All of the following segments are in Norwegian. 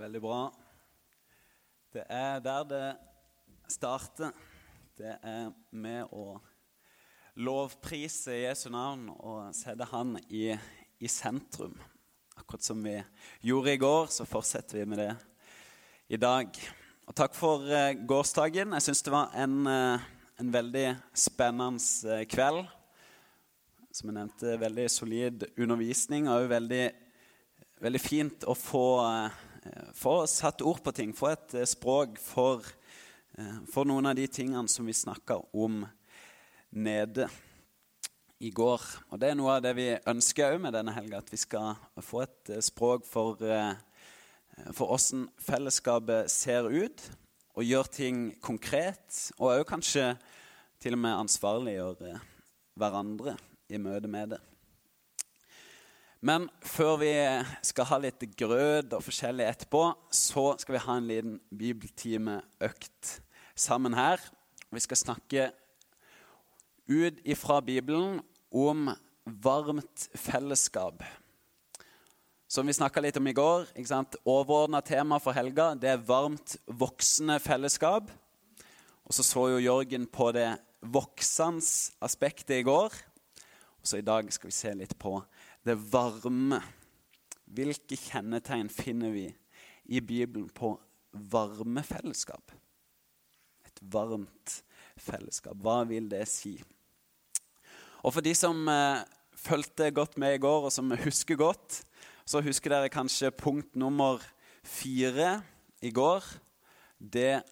Veldig bra. Det er der det starter. Det er med å lovprise Jesu navn og sette Han i, i sentrum. Akkurat som vi gjorde i går, så fortsetter vi med det i dag. Og takk for uh, gårsdagen. Jeg syns det var en, uh, en veldig spennende uh, kveld. Som jeg nevnte, veldig solid undervisning og veldig, veldig fint å få få satt ord på ting, få et språk for, for noen av de tingene som vi snakka om nede i går. Og Det er noe av det vi ønsker òg med denne helga, at vi skal få et språk for, for åssen fellesskapet ser ut, og gjøre ting konkret, og òg kanskje til og med ansvarliggjøre hverandre i møte med det. Men før vi skal ha litt grøt og forskjellig etterpå, så skal vi ha en liten bibeltimeøkt sammen her. Vi skal snakke ut ifra Bibelen om varmt fellesskap. Som vi snakka litt om i går, overordna tema for helga det er varmt voksende fellesskap. Og så så jo Jørgen på det voksende aspektet i går. Og så i dag skal vi se litt på det varme. Hvilke kjennetegn finner vi i Bibelen på varmefellesskap? Et varmt fellesskap. Hva vil det si? Og For de som eh, fulgte godt med i går, og som husker godt, så husker dere kanskje punkt nummer fire i går. Det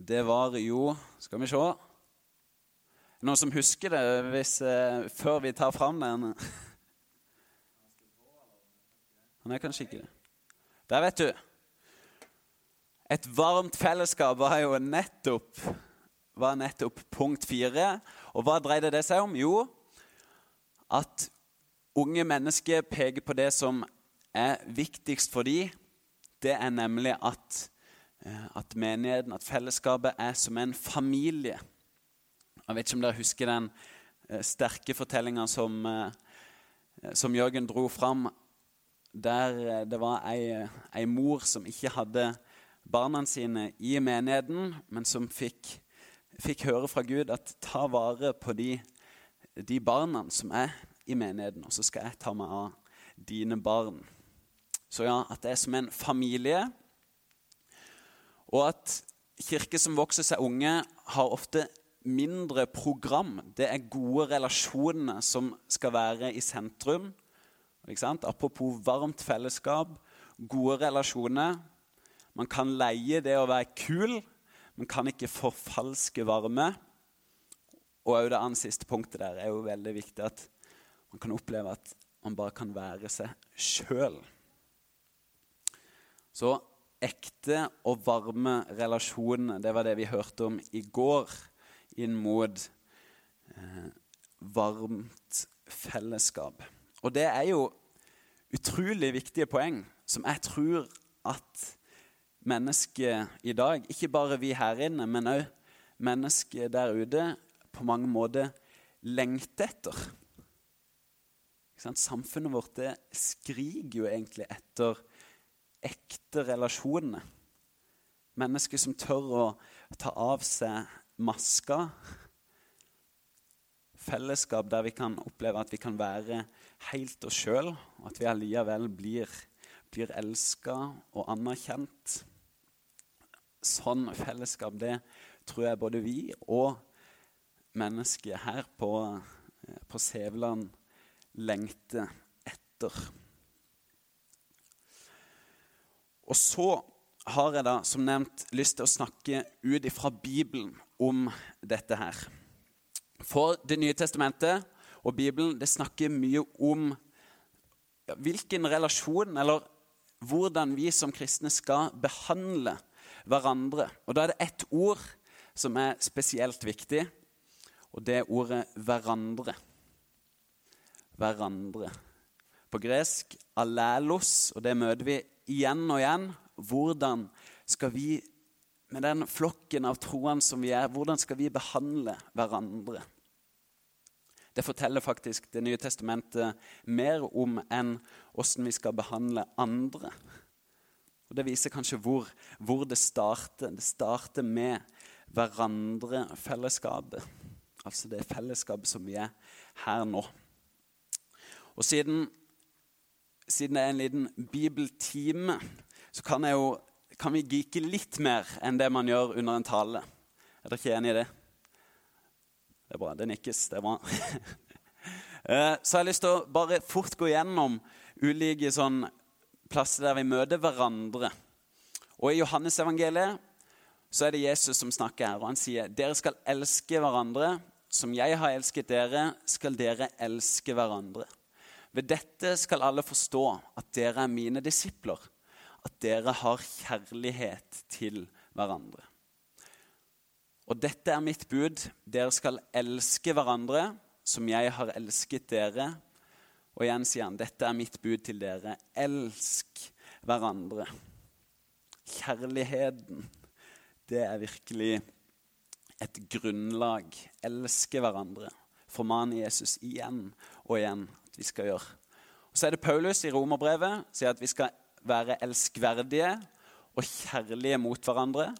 Det var jo Skal vi se noen som husker det hvis, uh, før vi tar fram den? Han er kanskje ikke det. Der, vet du. Et varmt fellesskap var jo nettopp, var nettopp punkt fire. Og hva dreide det seg om? Jo, at unge mennesker peker på det som er viktigst for dem. Det er nemlig at, eh, at menigheten, at fellesskapet, er som en familie. Jeg vet ikke om dere husker den eh, sterke fortellinga som, eh, som, Jørgen dro fram, der eh, det var ei, ei, mor som ikke hadde barna sine i menigheten, men som fikk, fikk høre fra Gud at ta vare på de, de barna som er i menigheten, og så skal jeg ta meg av dine barn. Så ja, at det er som en familie. Og at kirker som vokser seg unge, har ofte mindre program. Det er gode relasjoner som skal være i sentrum. Apropos varmt fellesskap, gode relasjoner. Man kan leie det å være kul, man kan ikke forfalske varme. Og også det andre siste punktet der er jo veldig viktig at man kan oppleve at man bare kan være seg sjøl. Så ekte og varme relasjoner, det var det vi hørte om i går inn mot eh, varmt fellesskap. Og det er jo utrolig viktige poeng som jeg tror at mennesker i dag, ikke bare vi her inne, men òg mennesker der ute, på mange måter lengter etter. Samfunnet vårt det skriker jo egentlig etter ekte relasjoner. Mennesker som tør å ta av seg masker. Fellesskap der vi kan oppleve at vi kan være helt oss sjøl, og at vi allikevel blir, blir elska og anerkjent. Sånn fellesskap, det tror jeg både vi og mennesket her på, på Sæveland lengter etter. Og så har jeg da som nevnt lyst til å snakke ut ifra Bibelen om dette her. For Det nye testamentet og Bibelen det snakker mye om hvilken relasjon eller hvordan vi som kristne skal behandle hverandre. Og Da er det ett ord som er spesielt viktig, og det er ordet 'hverandre'. Hverandre. På gresk 'alelos', og det møter vi igjen og igjen. Hvordan skal vi med den flokken av troende som vi er, hvordan skal vi behandle hverandre? Det forteller faktisk Det nye testamentet mer om enn åssen vi skal behandle andre. Og Det viser kanskje hvor, hvor det starter. Det starter med hverandre-fellesskapet. Altså det fellesskapet som vi er her nå. Og siden, siden det er en liten bibeltime, så kan, jeg jo, kan vi geeke litt mer enn det man gjør under en tale. Er dere ikke enig i det? Det er bra. Det nikkes. Det er bra. Eh, så jeg har lyst til å bare fort gå gjennom ulike sånn plasser der vi møter hverandre. Og I Johannesevangeliet så er det Jesus som snakker her, og han sier dere skal elske hverandre. Som jeg har elsket dere, skal dere elske hverandre. Ved dette skal alle forstå at dere er mine disipler, at dere har kjærlighet til hverandre. Og dette er mitt bud. Dere skal elske hverandre som jeg har elsket dere. Og igjen sier han, dette er mitt bud til dere. Elsk hverandre. Kjærligheten, det er virkelig et grunnlag. Elske hverandre. Formane Jesus igjen og igjen at vi skal gjøre. Og Så er det Paulus i romerbrevet sier at vi skal være elskverdige og kjærlige mot hverandre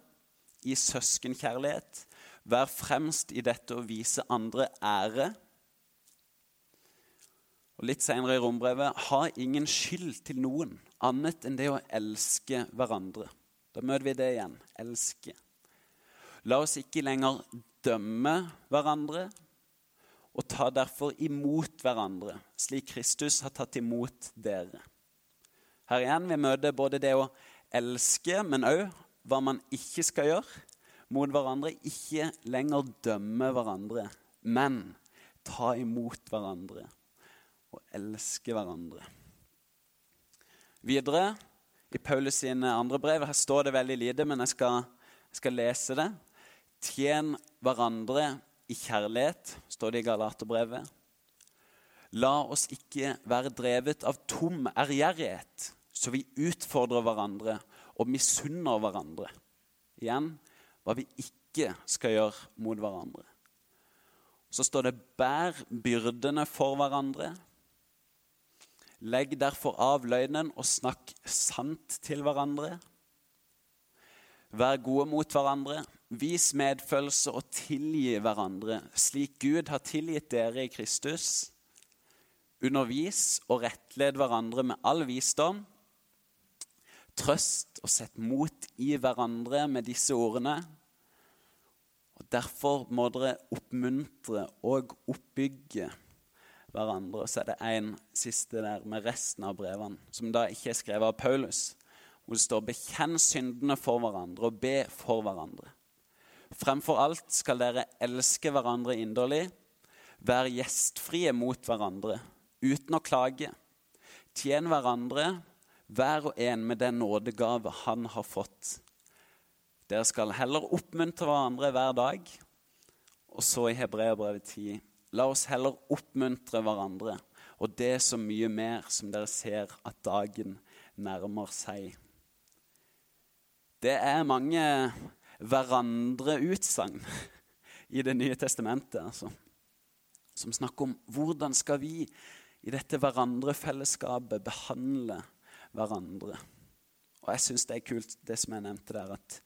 i søskenkjærlighet. Vær fremst i dette å vise andre ære. Og Litt senere i rombrevet ha ingen skyld til noen annet enn det å elske hverandre. Da møter vi det igjen elske. La oss ikke lenger dømme hverandre, og ta derfor imot hverandre, slik Kristus har tatt imot dere. Her igjen vi møter både det å elske, men òg hva man ikke skal gjøre mot hverandre. Ikke lenger dømme hverandre, men ta imot hverandre og elske hverandre. Videre i Paulus sine andre brev her står det veldig lite, men jeg skal, jeg skal lese det. Tjen hverandre i kjærlighet, står det i Galaterbrevet. La oss ikke være drevet av tom ærgjerrighet, så vi utfordrer hverandre og misunner hverandre. Igjen hva vi ikke skal gjøre mot hverandre. Så står det 'bær byrdene for hverandre'. Legg derfor av løgnen og snakk sant til hverandre. Vær gode mot hverandre. Vis medfølelse og tilgi hverandre, slik Gud har tilgitt dere i Kristus. Undervis og rettled hverandre med all visdom trøst og sett mot i hverandre med disse ordene. Og Derfor må dere oppmuntre og oppbygge hverandre. Og så er det en siste der med resten av brevene, som da ikke er skrevet av Paulus, hvor det står 'bekjenn syndene for hverandre og be for hverandre'. Fremfor alt skal dere elske hverandre inderlig, være gjestfrie mot hverandre uten å klage. Tjen hverandre hver og en med den nådegave han har fått. Dere skal heller oppmuntre hverandre hver dag. Og så i Hebreabrevet 10.: La oss heller oppmuntre hverandre, og det så mye mer som dere ser at dagen nærmer seg. Det er mange hverandre-utsagn i Det nye testamentet. Altså, som snakker om hvordan skal vi i dette hverandre-fellesskapet behandle hverandre hverandre. Og jeg syns det er kult, det som jeg nevnte der, at,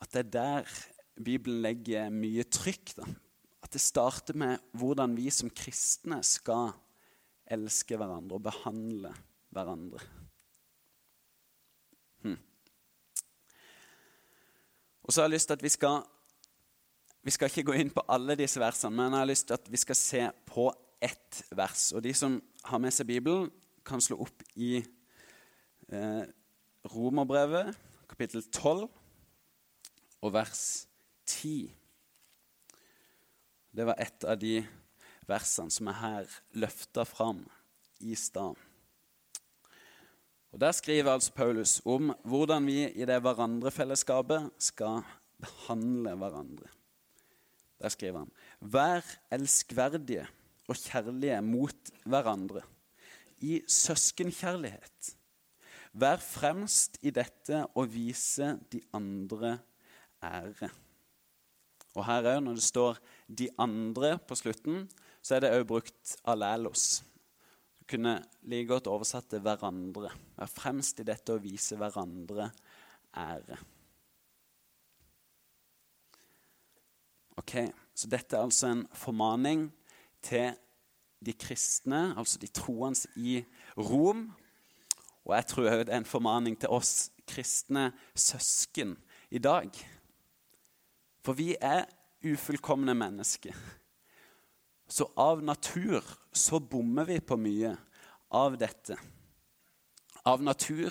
at det er der Bibelen legger mye trykk. Da. At det starter med hvordan vi som kristne skal elske hverandre og behandle hverandre. Hm. Og så har jeg lyst til at vi skal Vi skal ikke gå inn på alle disse versene, men jeg har lyst til at vi skal se på ett vers. Og de som har med seg Bibelen, kan slå opp i eh, Romerbrevet, kapittel 12, og vers 10. Det var et av de versene som er her løfta fram i stad. Og Der skriver altså Paulus om hvordan vi i det hverandrefellesskapet skal behandle hverandre. Der skriver han.: Vær elskverdige og kjærlige mot hverandre i søskenkjærlighet. Vær fremst i dette og vise de andre ære. Og her òg, når det står 'de andre' på slutten, så er det òg brukt alelos. Du kunne like godt oversatt til hverandre. Vær fremst i dette og vise hverandre ære. Ok, Så dette er altså en formaning til de kristne, altså de troende i Rom. Og jeg tror det er en formaning til oss kristne søsken i dag. For vi er ufullkomne mennesker. Så av natur så bommer vi på mye av dette. Av natur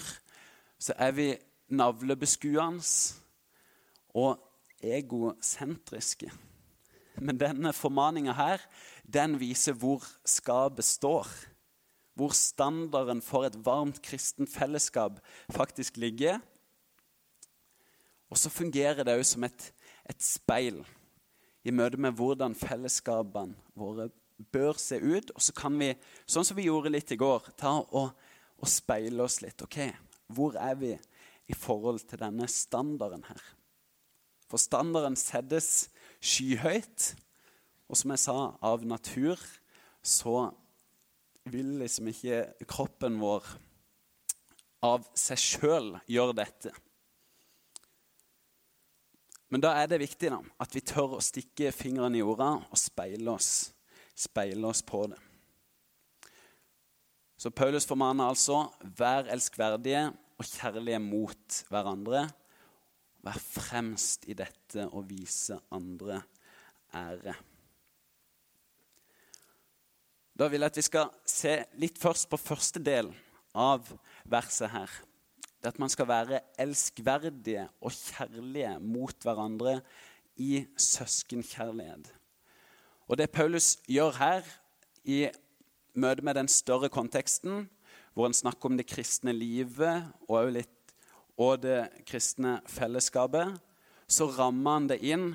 så er vi navlebeskuende og egosentriske. Men denne formaninga her, den viser hvor skapet står. Hvor standarden for et varmt kristent fellesskap faktisk ligger. Og så fungerer det òg som et, et speil i møte med hvordan fellesskapene våre bør se ut. Og så kan vi, sånn som vi gjorde litt i går, ta og, og speile oss litt. Ok, Hvor er vi i forhold til denne standarden her? For standarden settes skyhøyt. Og som jeg sa, av natur så vil liksom ikke kroppen vår av seg sjøl gjøre dette. Men da er det viktig da, at vi tør å stikke fingrene i jorda og speile oss, speile oss på det. Så Paulus formaner altså vær elskverdige og kjærlige mot hverandre. Vær fremst i dette og vise andre ære. Da vil jeg at vi skal se litt først på første del av verset her det at man skal være elskverdige og kjærlige mot hverandre i søskenkjærlighet. Og det Paulus gjør her, i møte med den større konteksten, hvor han snakker om det kristne livet og, litt, og det kristne fellesskapet, så rammer han det inn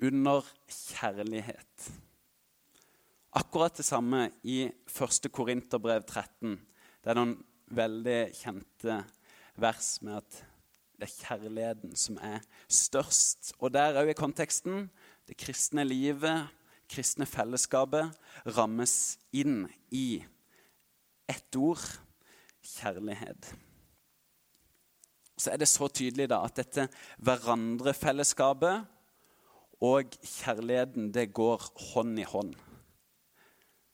under kjærlighet. Akkurat det samme i 1. Korinterbrev 13. Det er noen veldig kjente vers med at det er kjærligheten som er størst. Og der òg i konteksten det kristne livet, kristne fellesskapet, rammes inn i ett ord kjærlighet. Så er det så tydelig da at dette hverandre-fellesskapet og kjærligheten det går hånd i hånd.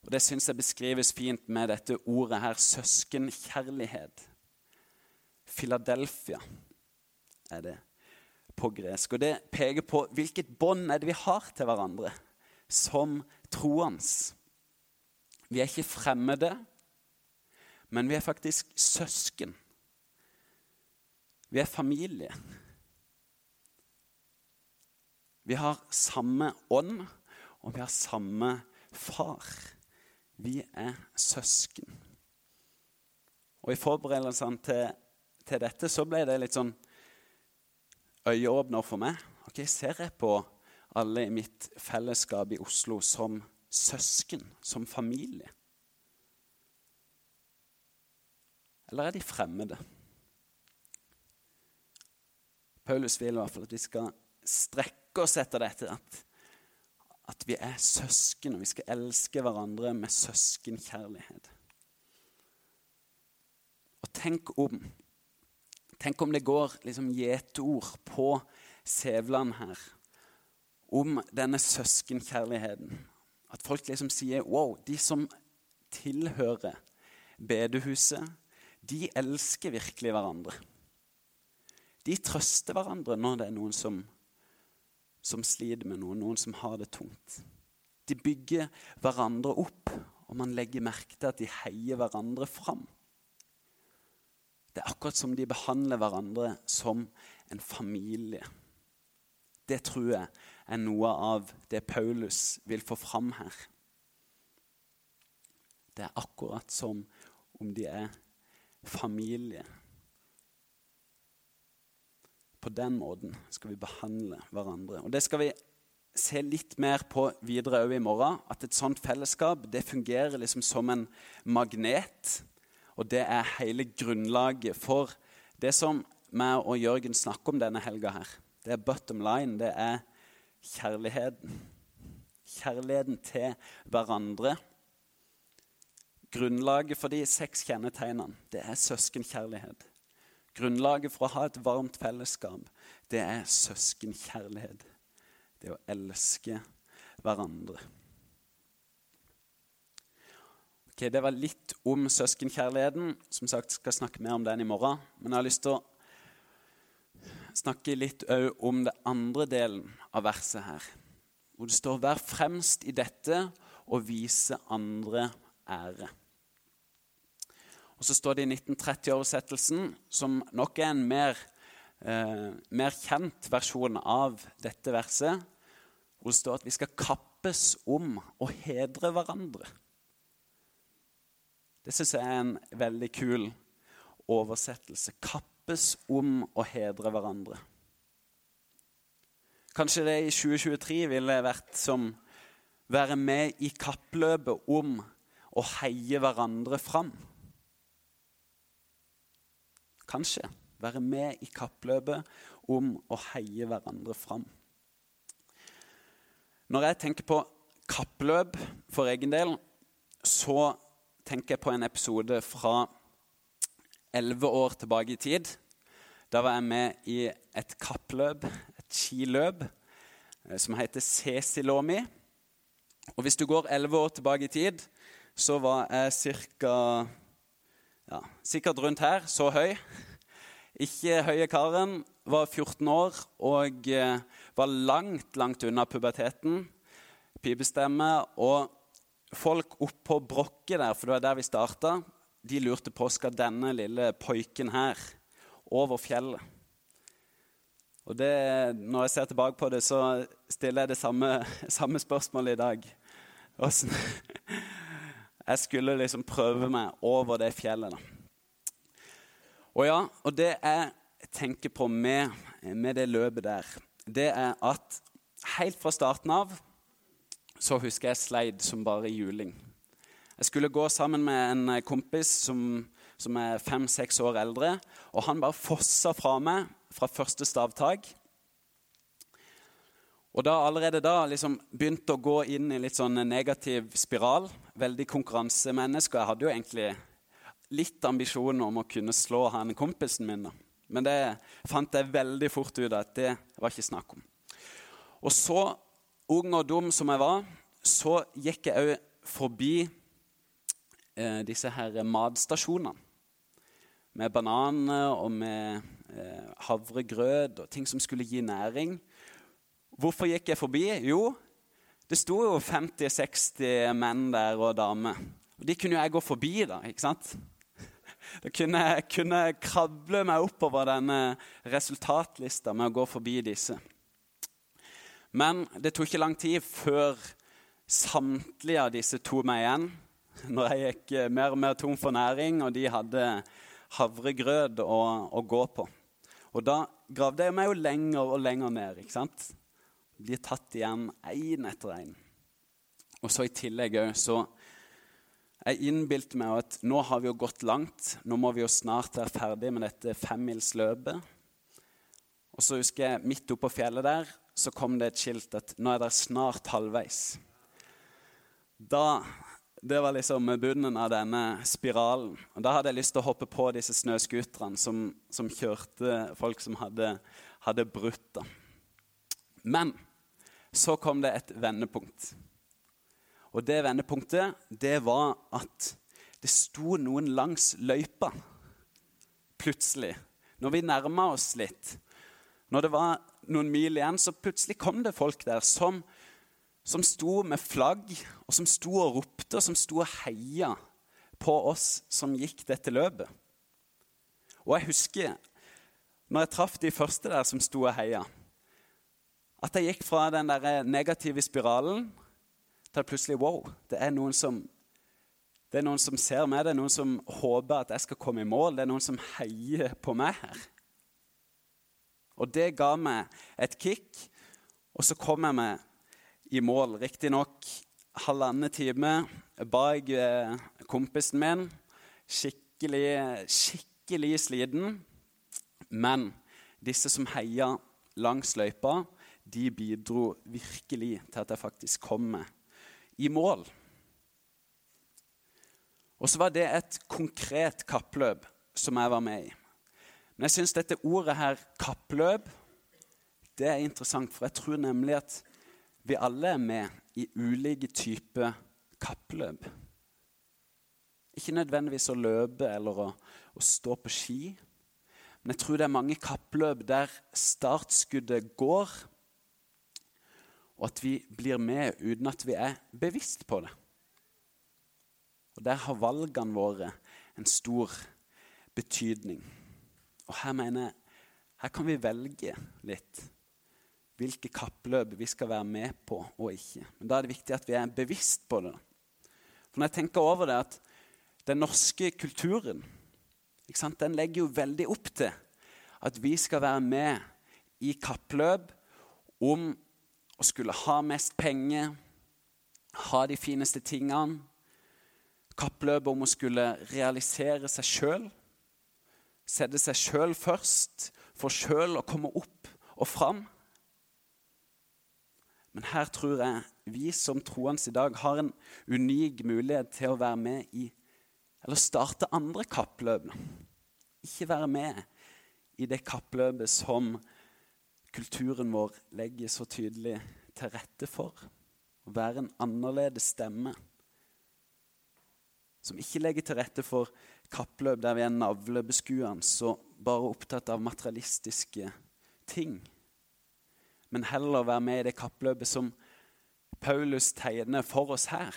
Og Det syns jeg beskrives fint med dette ordet her søskenkjærlighet. Philadelphia er det på gresk. Og det peker på hvilket bånd er det vi har til hverandre som troende. Vi er ikke fremmede, men vi er faktisk søsken. Vi er familie. Vi har samme ånd, og vi har samme far. Vi er søsken. Og I forberedelsene til til dette, så ble det litt sånn øyeåpner for meg. Ok, Ser jeg på alle i mitt fellesskap i Oslo som søsken, som familie? Eller er de fremmede? Paulus vil i hvert fall at vi skal strekke oss etter dette. At, at vi er søsken, og vi skal elske hverandre med søskenkjærlighet. Og tenk om Tenk om det går liksom gjeteord på Sævland her om denne søskenkjærligheten. At folk liksom sier wow, de som tilhører bedehuset, de elsker virkelig hverandre. De trøster hverandre når det er noen som, som sliter med noe, noen som har det tungt. De bygger hverandre opp, og man legger merke til at de heier hverandre fram. Det er akkurat som de behandler hverandre som en familie. Det tror jeg er noe av det Paulus vil få fram her. Det er akkurat som om de er familie. På den måten skal vi behandle hverandre. Og Det skal vi se litt mer på videre i morgen. At et sånt fellesskap det fungerer liksom som en magnet og det er hele grunnlaget for det som meg og Jørgen snakker om denne helga her. Det er bottom line. Det er kjærligheten. kjærligheten til hverandre. Grunnlaget for de seks kjennetegnene det er søskenkjærlighet. Grunnlaget for å ha et varmt fellesskap det er søskenkjærlighet. Det å elske hverandre. Ok, Det var litt om søskenkjærligheten. Som sagt skal jeg snakke mer om den i morgen. Men jeg har lyst til å snakke litt om det andre delen av verset her. Hvor det står 'vær fremst i dette og vise andre ære'. Og Så står det i 1930-oversettelsen, som nok er en mer, eh, mer kjent versjon av dette verset, hvor det står at vi skal kappes om å hedre hverandre. Det syns jeg er en veldig kul oversettelse. Kappes om å hedre hverandre. Kanskje det i 2023 ville vært som være med i kappløpet om å heie hverandre fram. Kanskje være med i kappløpet om å heie hverandre fram. Når jeg tenker på kappløp for egen del, så tenker jeg på en episode fra elleve år tilbake i tid. Da var jeg med i et kappløp, et skiløp, eh, som heter Cecilomi. Og hvis du går elleve år tilbake i tid, så var jeg ca. Ja, sikkert rundt her, så høy. Ikke høye karen. Var 14 år og eh, var langt, langt unna puberteten. Pipestemme. Og folk oppå brokket der, for det var der vi starta, de lurte på skal denne lille poiken her over fjellet. Og det, Når jeg ser tilbake på det, så stiller jeg det samme, samme spørsmålet i dag. Hvordan jeg skulle liksom prøve meg over det fjellet. da. Og ja, og det jeg tenker på med, med det løpet der, det er at helt fra starten av så husker jeg sleit som bare juling. Jeg skulle gå sammen med en kompis som, som er fem-seks år eldre. Og han bare fossa fra meg fra første stavtak. Og da allerede da liksom begynte å gå inn i litt sånn negativ spiral. Veldig konkurransemenneske. Jeg hadde jo egentlig litt ambisjoner om å kunne slå han kompisen min. Men det fant jeg veldig fort ut at det var ikke snakk om. Og så, ung og dum som jeg var, så gikk jeg òg forbi eh, disse her matstasjonene. Med bananer og med eh, havregrøt og ting som skulle gi næring. Hvorfor gikk jeg forbi? Jo, det sto jo 50-60 menn der og damer. Og De kunne jo jeg gå forbi, da. ikke sant? Da kunne jeg kunne krable meg oppover denne resultatlista med å gå forbi disse. Men det tok ikke lang tid før samtlige av disse tok meg igjen. Når jeg gikk eh, mer og mer tom for næring, og de hadde havregrøt å, å gå på. Og da gravde jeg meg jo lenger og lenger ned. ikke sant? Blir tatt igjen én etter én. Og så i tillegg òg så Jeg innbilte meg at nå har vi jo gått langt. Nå må vi jo snart være ferdig med dette femmilsløpet. Og så husker jeg midt oppå fjellet der så kom det et skilt at nå er det snart halvveis. Da Det var liksom bunnen av denne spiralen. Og Da hadde jeg lyst til å hoppe på disse snøscooterne som, som, kjørte folk som hadde, hadde brutt. Men så kom det et vendepunkt. Og det vendepunktet, det var at det sto noen langs løypa plutselig. Når vi nærma oss litt, når det var noen mil igjen, så plutselig kom det folk der som, som sto med flagg, og som sto og ropte, og som sto og heia på oss som gikk dette løpet. Og jeg husker når jeg traff de første der som sto og heia, at jeg gikk fra den der negative spiralen til plutselig wow, det er noen som det er noen som ser meg, det er noen som håper at jeg skal komme i mål. Det er noen som heier på meg her. Og det ga meg et kick, og så kom jeg meg i mål. Riktignok halvannen time bak eh, kompisen min. Skikkelig, skikkelig sliten. Men disse som heia langs løypa, de bidro virkelig til at jeg faktisk kom i mål. Og så var det et konkret kappløp som jeg var med i. Men jeg syns dette ordet her, kappløp, det er interessant, for jeg tror nemlig at vi alle er med i ulike typer kappløp. Ikke nødvendigvis å løpe eller å, å stå på ski. Men jeg tror det er mange kappløp der startskuddet går, og at vi blir med uten at vi er bevisst på det. Og Der har valgene våre en stor betydning. Og her mener jeg her kan vi velge litt hvilke kappløp vi skal være med på og ikke. Men da er det viktig at vi er bevisst på det. For når jeg tenker over det, at den norske kulturen den legger jo veldig opp til at vi skal være med i kappløp om å skulle ha mest penger, ha de fineste tingene. Kappløpet om å skulle realisere seg sjøl. Sette seg sjøl først, for sjøl å komme opp og fram. Men her tror jeg vi som troende i dag har en unik mulighet til å være med i Eller starte andre kappløp. Ikke være med i det kappløpet som kulturen vår legger så tydelig til rette for. Å være en annerledes stemme som ikke legger til rette for kappløp der vi er navlebeskuende og bare opptatt av materialistiske ting. Men heller være med i det kappløpet som Paulus tegner for oss her.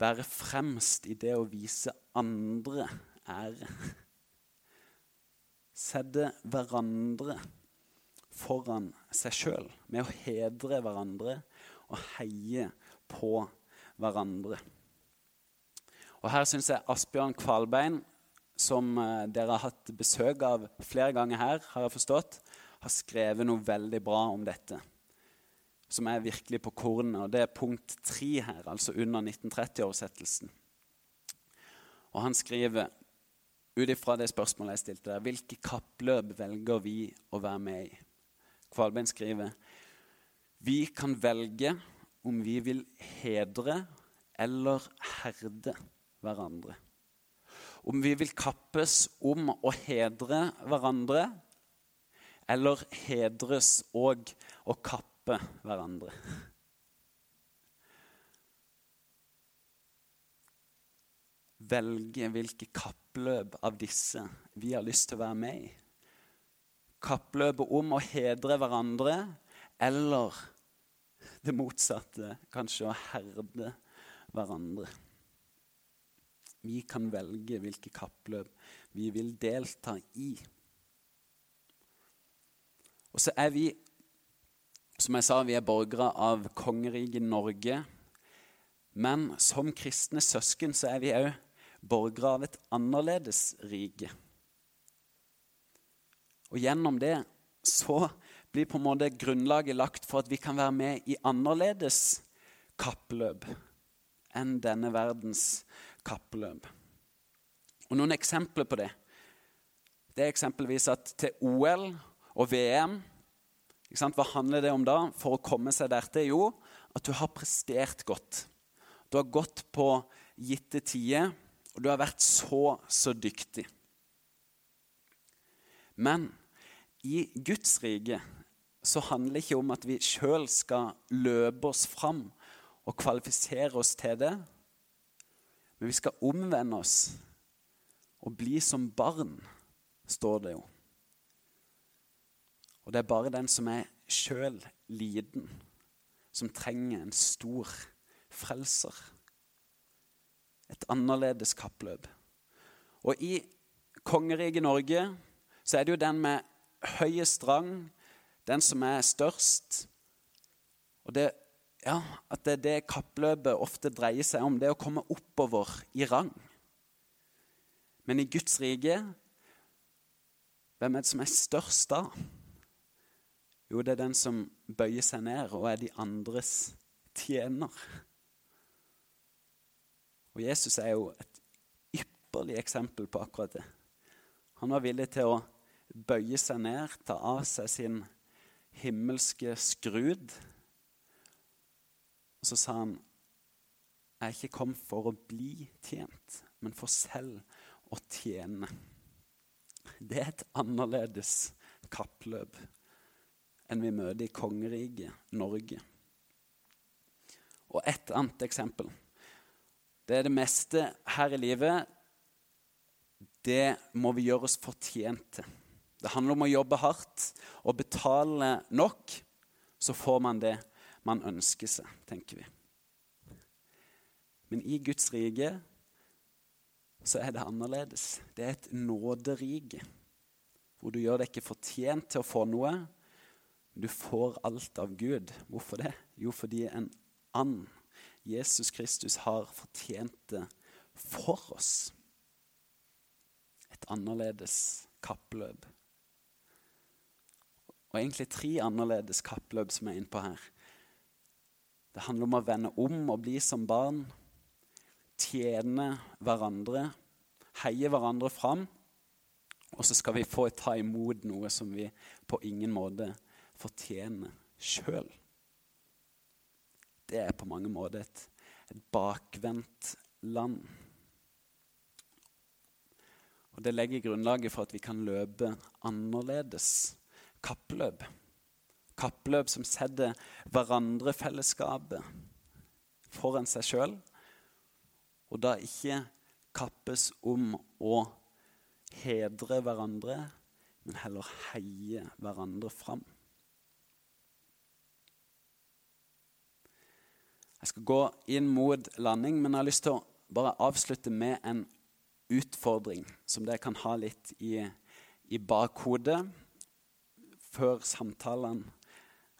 Være fremst i det å vise andre ære. Sette hverandre foran seg sjøl med å hedre hverandre og heie på hverandre. Og Her syns jeg Asbjørn Kvalbein, som eh, dere har hatt besøk av flere ganger her, har jeg forstått, har skrevet noe veldig bra om dette. Som er virkelig på kornet. Og det er punkt tre her, altså under 1930-oversettelsen. Og han skriver ut ifra det spørsmålet jeg stilte der, hvilke kappløp velger vi å være med i? Kvalbein skriver vi kan velge om vi vil hedre eller herde hverandre. Om vi vil kappes om å hedre hverandre, eller hedres og å kappe hverandre. Velge hvilke kappløp av disse vi har lyst til å være med i. Kappløpet om å hedre hverandre, eller det motsatte, kanskje å herde hverandre. Vi kan velge hvilke kappløp vi vil delta i. Og så er vi, som jeg sa, vi er borgere av kongeriket Norge. Men som kristne søsken så er vi òg borgere av et annerledes rike. Og gjennom det så blir på en måte grunnlaget lagt for at vi kan være med i annerledes kappløp enn denne verdens kappløp. Og Noen eksempler på det det er eksempelvis at til OL og VM Hva handler det om da for å komme seg dertil? Jo, at du har prestert godt. Du har gått på gitte tider, og du har vært så, så dyktig. Men i Guds rike så handler det ikke om at vi sjøl skal løpe oss fram og kvalifisere oss til det. Men vi skal omvende oss og bli som barn, står det jo. Og det er bare den som er sjøl liten, som trenger en stor frelser. Et annerledes kappløp. Og i kongeriket Norge så er det jo den med høyest rang, den som er størst. Og det ja, at det er det kappløpet ofte dreier seg om, det å komme oppover i rang. Men i Guds rike, hvem er det som er størst da? Jo, det er den som bøyer seg ned og er de andres tjener. Og Jesus er jo et ypperlig eksempel på akkurat det. Han var villig til å bøye seg ned, ta av seg sin himmelske skrud. Og så sa han, 'Jeg er ikke kommet for å bli tjent, men for selv å tjene'. Det er et annerledes kappløp enn vi møter i kongeriket Norge. Og et annet eksempel. Det er det meste her i livet. Det må vi gjøre oss fortjent til. Det handler om å jobbe hardt og betale nok. Så får man det man ønsker seg, tenker vi. Men i Guds rike så er det annerledes. Det er et nåderike. Hvor du gjør deg ikke fortjent til å få noe. Du får alt av Gud. Hvorfor det? Jo, fordi en and, Jesus Kristus, har fortjent det for oss. Et annerledes kappløp. Og egentlig tre annerledes kappløp som jeg er innpå her. Det handler om å vende om og bli som barn. Tjene hverandre. Heie hverandre fram. Og så skal vi få ta imot noe som vi på ingen måte fortjener sjøl. Det er på mange måter et, et bakvendt land. Og Det legger grunnlaget for at vi kan løpe annerledes kappløp. Kappløp som setter hverandre-fellesskapet foran seg sjøl. Og da ikke kappes om å hedre hverandre, men heller heie hverandre fram. Jeg skal gå inn mot landing, men jeg har lyst til å bare avslutte med en utfordring som dere kan ha litt i, i bakhodet før samtalen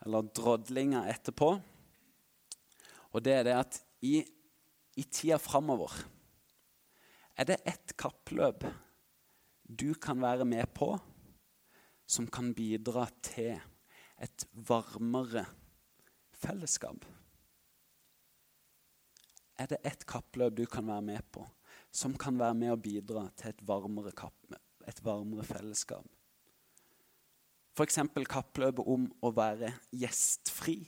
eller drodlinga etterpå. Og det er det at i, i tida framover er det ett kappløp du kan være med på som kan bidra til et varmere fellesskap. Er det ett kappløp du kan være med på som kan være med å bidra til et varmere, kapp, et varmere fellesskap? F.eks. kappløpet om å være gjestfri.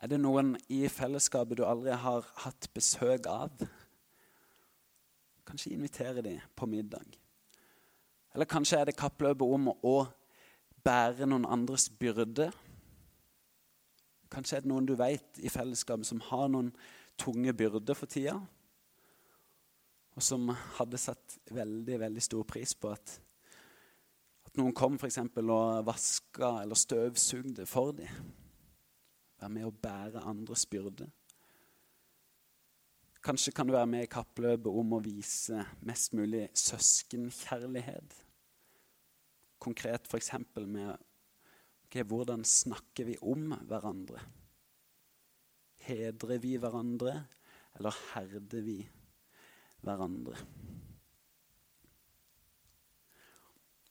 Er det noen i fellesskapet du aldri har hatt besøk av? Kanskje invitere dem på middag. Eller kanskje er det kappløpet om å bære noen andres byrde. Kanskje er det noen du vet i fellesskapet som har noen tunge byrder for tida, og som hadde satt veldig, veldig stor pris på at at noen kom for eksempel, og vaska eller støvsugde for dem. Være med å bære andres byrde. Kanskje kan du være med i kappløpet om å vise mest mulig søskenkjærlighet. Konkret f.eks. med okay, hvordan snakker vi om hverandre? Hedrer vi hverandre, eller herder vi hverandre?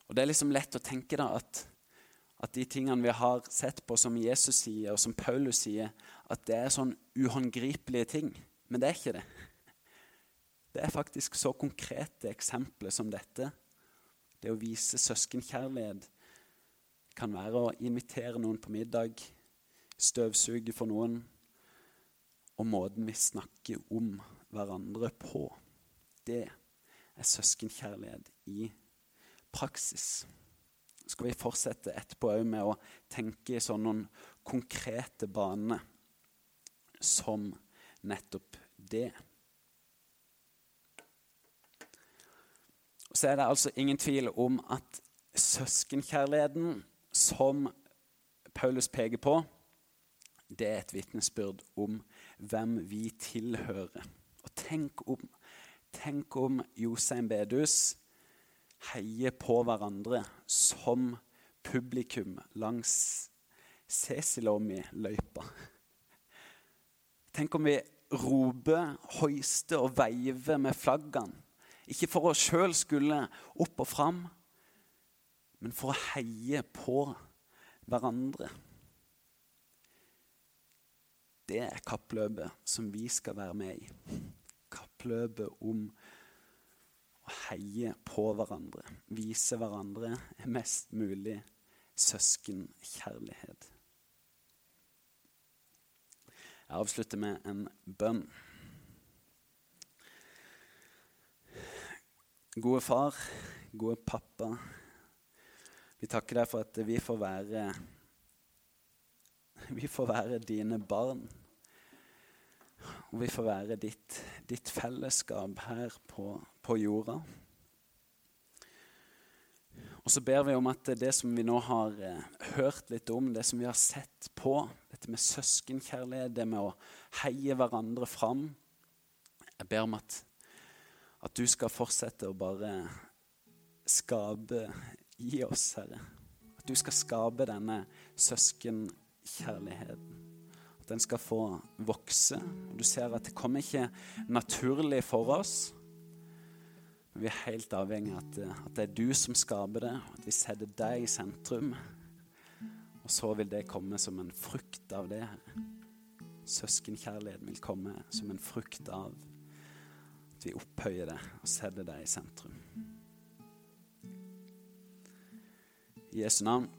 Og Det er liksom lett å tenke da at, at de tingene vi har sett på som Jesus sier, og som Paulus sier, at det er sånn uhåndgripelige ting. Men det er ikke det. Det er faktisk så konkrete eksempler som dette. Det å vise søskenkjærlighet kan være å invitere noen på middag, støvsuge for noen, og måten vi snakker om hverandre på. Det er søskenkjærlighet i praksis. Så skal vi fortsette etterpå med å tenke i sånn noen konkrete baner som nettopp det. Så er det altså ingen tvil om at søskenkjærligheten som Paulus peker på, det er et vitnesbyrd om hvem vi tilhører. Og tenk om, tenk om Jostein Bedus heier på hverandre som publikum langs Cecilomi-løypa. Tenk om vi roper, hoister og veiver med flaggene. Ikke for å sjøl skulle opp og fram, men for å heie på hverandre. Det er kappløpet som vi skal være med i. Kappløpet om å heie på hverandre, vise hverandre mest mulig søskenkjærlighet. Jeg avslutter med en bønn. Gode far, gode pappa. Vi takker deg for at vi får være Vi får være dine barn. Og vi får være ditt, ditt fellesskap her på, på jorda. Og så ber vi om at det som vi nå har eh, hørt litt om, det som vi har sett på, dette med søskenkjærlighet, det med å heie hverandre fram Jeg ber om at, at du skal fortsette å bare skape i oss, Herre. At du skal skape denne søskenkjærligheten. Den skal få vokse. Du ser at det kommer ikke naturlig for oss. Vi er helt avhengig av at, at, det er du som skaper det, at vi setter deg i sentrum. Og så vil det komme som en frukt av det. Søskenkjærligheten vil komme som en frukt av at vi opphøyer det og setter deg i sentrum. I Jesu navn.